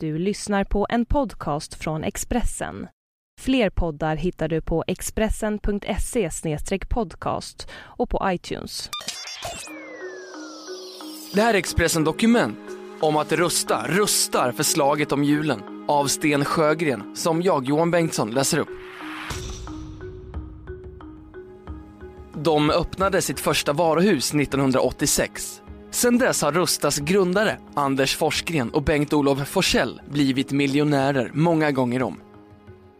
Du lyssnar på en podcast från Expressen. Fler poddar hittar du på expressen.se podcast och på iTunes. Det här är Expressen Dokument om att rusta, rustar för slaget om julen av Sten Sjögren som jag, Johan Bengtsson, läser upp. De öppnade sitt första varuhus 1986. Sedan dess har Rustas grundare Anders Forsgren och Bengt-Olof Forsell blivit miljonärer många gånger om.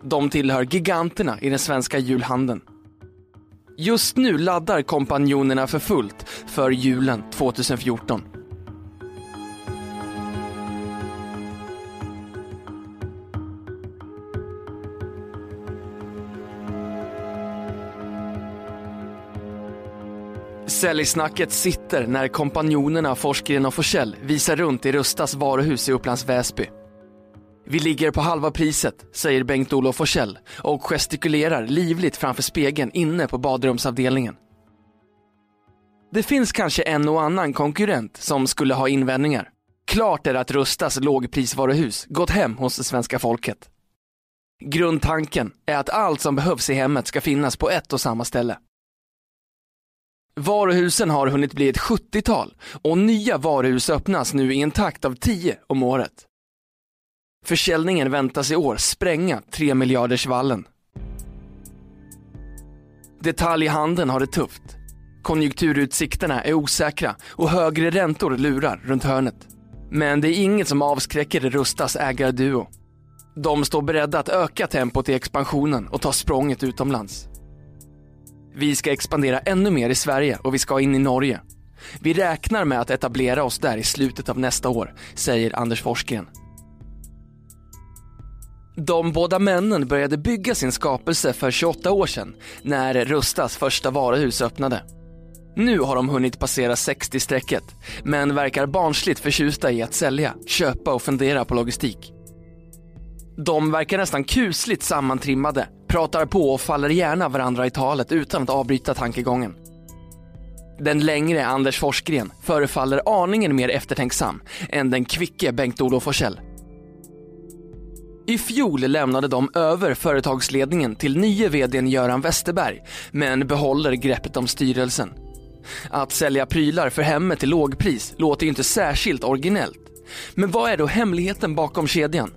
De tillhör giganterna i den svenska julhandeln. Just nu laddar kompanjonerna för fullt för julen 2014. Säljsnacket sitter när kompanjonerna Forsgren och Forsell visar runt i Rustas varuhus i Upplands Väsby. Vi ligger på halva priset, säger Bengt-Olof Forsell och gestikulerar livligt framför spegeln inne på badrumsavdelningen. Det finns kanske en och annan konkurrent som skulle ha invändningar. Klart är att Rustas lågprisvaruhus gått hem hos det svenska folket. Grundtanken är att allt som behövs i hemmet ska finnas på ett och samma ställe. Varuhusen har hunnit bli ett 70-tal och nya varuhus öppnas nu i en takt av 10 om året. Försäljningen väntas i år spränga 3 miljarders vallen. Detaljhandeln har det tufft. Konjunkturutsikterna är osäkra och högre räntor lurar runt hörnet. Men det är inget som avskräcker Rustas ägarduo. De står beredda att öka tempot i expansionen och ta språnget utomlands. Vi ska expandera ännu mer i Sverige och vi ska in i Norge. Vi räknar med att etablera oss där i slutet av nästa år, säger Anders Forsgren. De båda männen började bygga sin skapelse för 28 år sedan när Rustas första varuhus öppnade. Nu har de hunnit passera 60-strecket men verkar barnsligt förtjusta i att sälja, köpa och fundera på logistik. De verkar nästan kusligt sammantrimmade, pratar på och faller gärna varandra i talet utan att avbryta tankegången. Den längre Anders Forsgren förefaller aningen mer eftertänksam än den kvicke Bengt-Olof Forsell. I fjol lämnade de över företagsledningen till nye vdn Göran Westerberg, men behåller greppet om styrelsen. Att sälja prylar för hemmet till lågpris låter ju inte särskilt originellt. Men vad är då hemligheten bakom kedjan?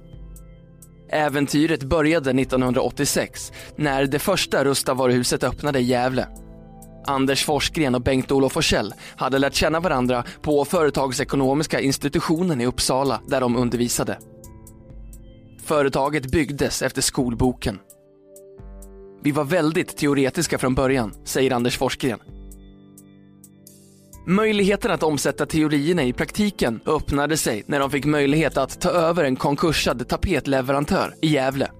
Äventyret började 1986 när det första Rusta-varuhuset öppnade i Gävle. Anders Forsgren och Bengt-Olof Forsell hade lärt känna varandra på företagsekonomiska institutionen i Uppsala där de undervisade. Företaget byggdes efter skolboken. Vi var väldigt teoretiska från början, säger Anders Forsgren. Möjligheten att omsätta teorierna i praktiken öppnade sig när de fick möjlighet att ta över en konkursad tapetleverantör i Gävle.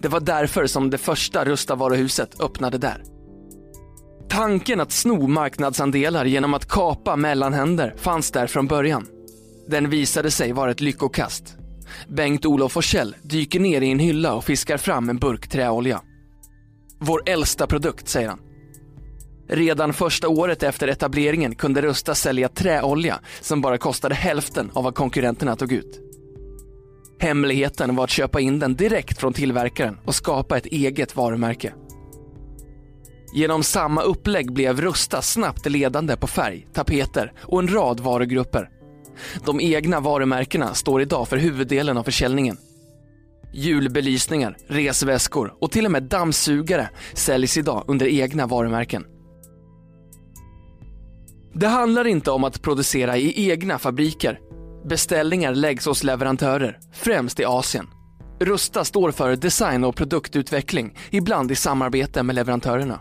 Det var därför som det första rustavaruhuset öppnade där. Tanken att sno marknadsandelar genom att kapa mellanhänder fanns där från början. Den visade sig vara ett lyckokast. Bengt-Olof Forsell dyker ner i en hylla och fiskar fram en burk träolja. Vår äldsta produkt, säger han. Redan första året efter etableringen kunde Rusta sälja träolja som bara kostade hälften av vad konkurrenterna tog ut. Hemligheten var att köpa in den direkt från tillverkaren och skapa ett eget varumärke. Genom samma upplägg blev Rusta snabbt ledande på färg, tapeter och en rad varugrupper. De egna varumärkena står idag för huvuddelen av försäljningen. Julbelysningar, resväskor och till och med dammsugare säljs idag under egna varumärken. Det handlar inte om att producera i egna fabriker. Beställningar läggs hos leverantörer, främst i Asien. Rusta står för design och produktutveckling, ibland i samarbete med leverantörerna.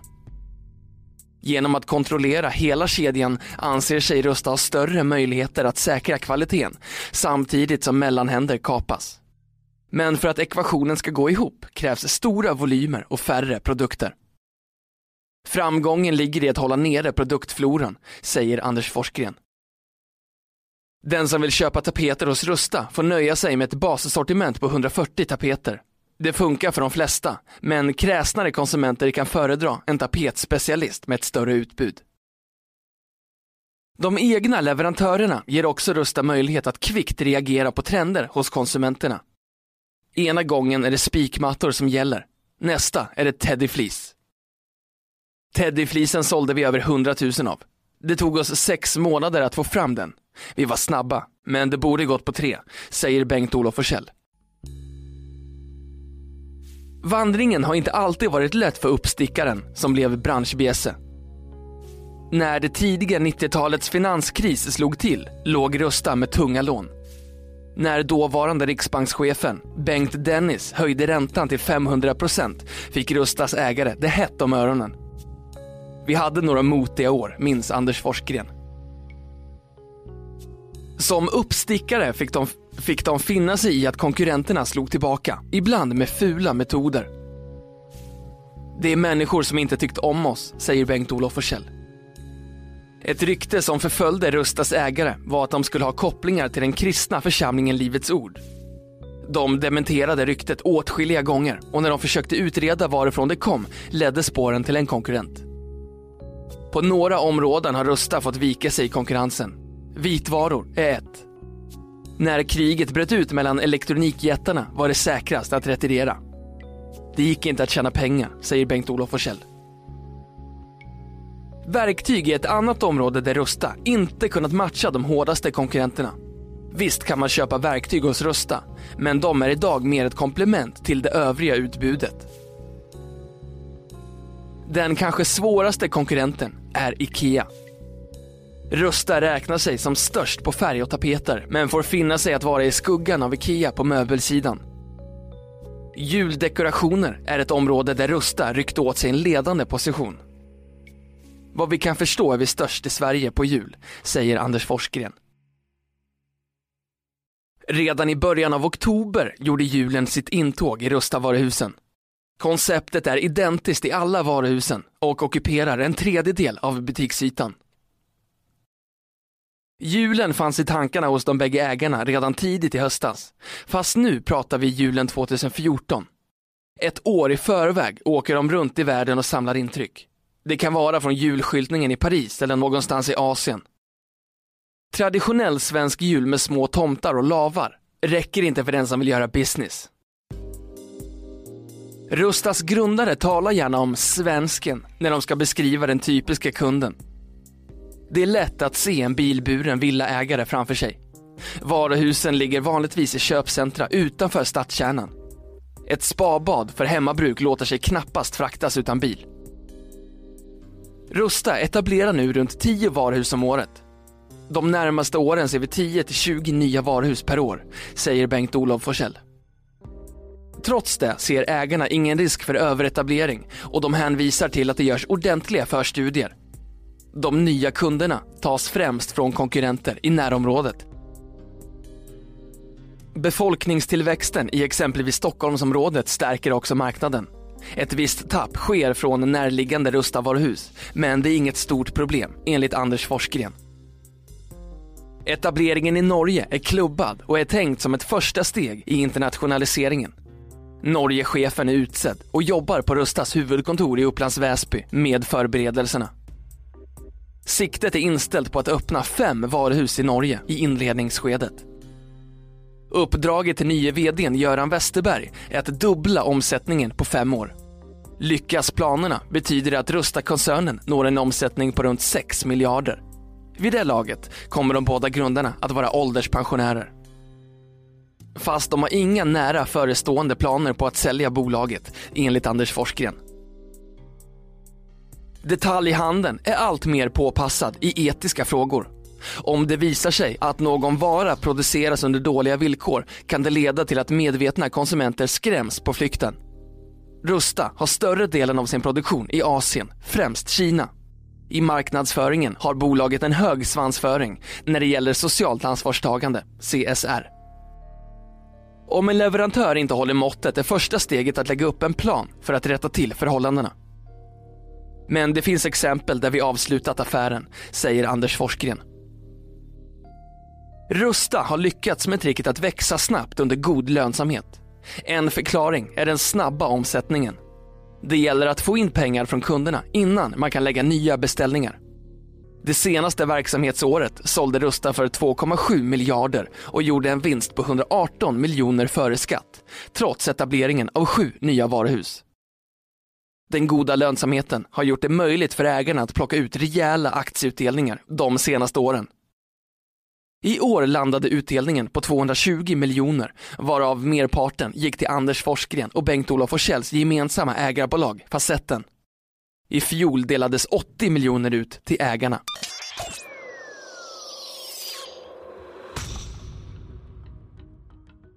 Genom att kontrollera hela kedjan anser sig Rusta ha större möjligheter att säkra kvaliteten samtidigt som mellanhänder kapas. Men för att ekvationen ska gå ihop krävs stora volymer och färre produkter. Framgången ligger i att hålla nere produktfloran, säger Anders Forsgren. Den som vill köpa tapeter hos Rusta får nöja sig med ett bassortiment på 140 tapeter. Det funkar för de flesta, men kräsnare konsumenter kan föredra en tapetspecialist med ett större utbud. De egna leverantörerna ger också Rusta möjlighet att kvickt reagera på trender hos konsumenterna. Ena gången är det spikmattor som gäller, nästa är det teddyfleece. Teddyflisen sålde vi över 100 000 av. Det tog oss sex månader att få fram den. Vi var snabba, men det borde gått på tre, säger Bengt-Olof Forsell. Vandringen har inte alltid varit lätt för uppstickaren som blev branschbjässe. När det tidiga 90-talets finanskris slog till låg Rusta med tunga lån. När dåvarande riksbankschefen Bengt Dennis höjde räntan till 500% fick Rustas ägare det hett om öronen. Vi hade några motiga år, minns Anders Forsgren. Som uppstickare fick de, fick de finna sig i att konkurrenterna slog tillbaka, ibland med fula metoder. Det är människor som inte tyckt om oss, säger Bengt-Olof Forsell. Ett rykte som förföljde Rustas ägare var att de skulle ha kopplingar till den kristna församlingen Livets Ord. De dementerade ryktet åtskilliga gånger och när de försökte utreda varifrån det kom ledde spåren till en konkurrent. På några områden har Rusta fått vika sig i konkurrensen. Vitvaror är ett. När kriget bröt ut mellan elektronikjättarna var det säkrast att retirera. Det gick inte att tjäna pengar, säger Bengt-Olof Forsell. Verktyg är ett annat område där Rusta inte kunnat matcha de hårdaste konkurrenterna. Visst kan man köpa verktyg hos Rusta, men de är idag mer ett komplement till det övriga utbudet. Den kanske svåraste konkurrenten är IKEA. Rusta räknar sig som störst på färg och tapeter, men får finna sig att vara i skuggan av IKEA på möbelsidan. Juldekorationer är ett område där Rusta ryckt åt sig en ledande position. Vad vi kan förstå är vi störst i Sverige på jul, säger Anders Forsgren. Redan i början av oktober gjorde julen sitt intåg i Rusta-varuhusen. Konceptet är identiskt i alla varuhusen och ockuperar en tredjedel av butiksytan. Julen fanns i tankarna hos de bägge ägarna redan tidigt i höstas. Fast nu pratar vi julen 2014. Ett år i förväg åker de runt i världen och samlar intryck. Det kan vara från julskyltningen i Paris eller någonstans i Asien. Traditionell svensk jul med små tomtar och lavar räcker inte för den som vill göra business. Rustas grundare talar gärna om svensken när de ska beskriva den typiska kunden. Det är lätt att se en bilburen villaägare framför sig. Varuhusen ligger vanligtvis i köpcentra utanför stadskärnan. Ett spabad för hemmabruk låter sig knappast fraktas utan bil. Rusta etablerar nu runt 10 varuhus om året. De närmaste åren ser vi 10-20 nya varuhus per år, säger Bengt-Olof Forsell. Trots det ser ägarna ingen risk för överetablering och de hänvisar till att det görs ordentliga förstudier. De nya kunderna tas främst från konkurrenter i närområdet. Befolkningstillväxten i exempelvis Stockholmsområdet stärker också marknaden. Ett visst tapp sker från närliggande Rustavaruhus, men det är inget stort problem, enligt Anders Forsgren. Etableringen i Norge är klubbad och är tänkt som ett första steg i internationaliseringen. Norgechefen är utsedd och jobbar på Rustas huvudkontor i Upplands Väsby med förberedelserna. Siktet är inställt på att öppna fem varuhus i Norge i inledningsskedet. Uppdraget till nye vdn Göran Westerberg är att dubbla omsättningen på fem år. Lyckas planerna betyder det att Rusta-koncernen når en omsättning på runt 6 miljarder. Vid det laget kommer de båda grundarna att vara ålderspensionärer. Fast de har inga nära förestående planer på att sälja bolaget, enligt Anders Forsgren. Detaljhandeln är allt mer påpassad i etiska frågor. Om det visar sig att någon vara produceras under dåliga villkor kan det leda till att medvetna konsumenter skräms på flykten. Rusta har större delen av sin produktion i Asien, främst Kina. I marknadsföringen har bolaget en hög svansföring när det gäller socialt ansvarstagande, CSR. Om en leverantör inte håller måttet är första steget att lägga upp en plan för att rätta till förhållandena. Men det finns exempel där vi avslutat affären, säger Anders Forsgren. Rusta har lyckats med tricket att växa snabbt under god lönsamhet. En förklaring är den snabba omsättningen. Det gäller att få in pengar från kunderna innan man kan lägga nya beställningar. Det senaste verksamhetsåret sålde Rusta för 2,7 miljarder och gjorde en vinst på 118 miljoner före skatt, trots etableringen av sju nya varuhus. Den goda lönsamheten har gjort det möjligt för ägarna att plocka ut rejäla aktieutdelningar de senaste åren. I år landade utdelningen på 220 miljoner, varav merparten gick till Anders Forsgren och Bengt-Olof Forsells gemensamma ägarbolag Facetten. I fjol delades 80 miljoner ut till ägarna.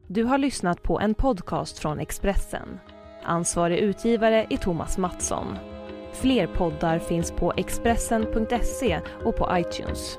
Du har lyssnat på en podcast från Expressen. Ansvarig utgivare är Thomas Mattsson. Fler poddar finns på Expressen.se och på iTunes.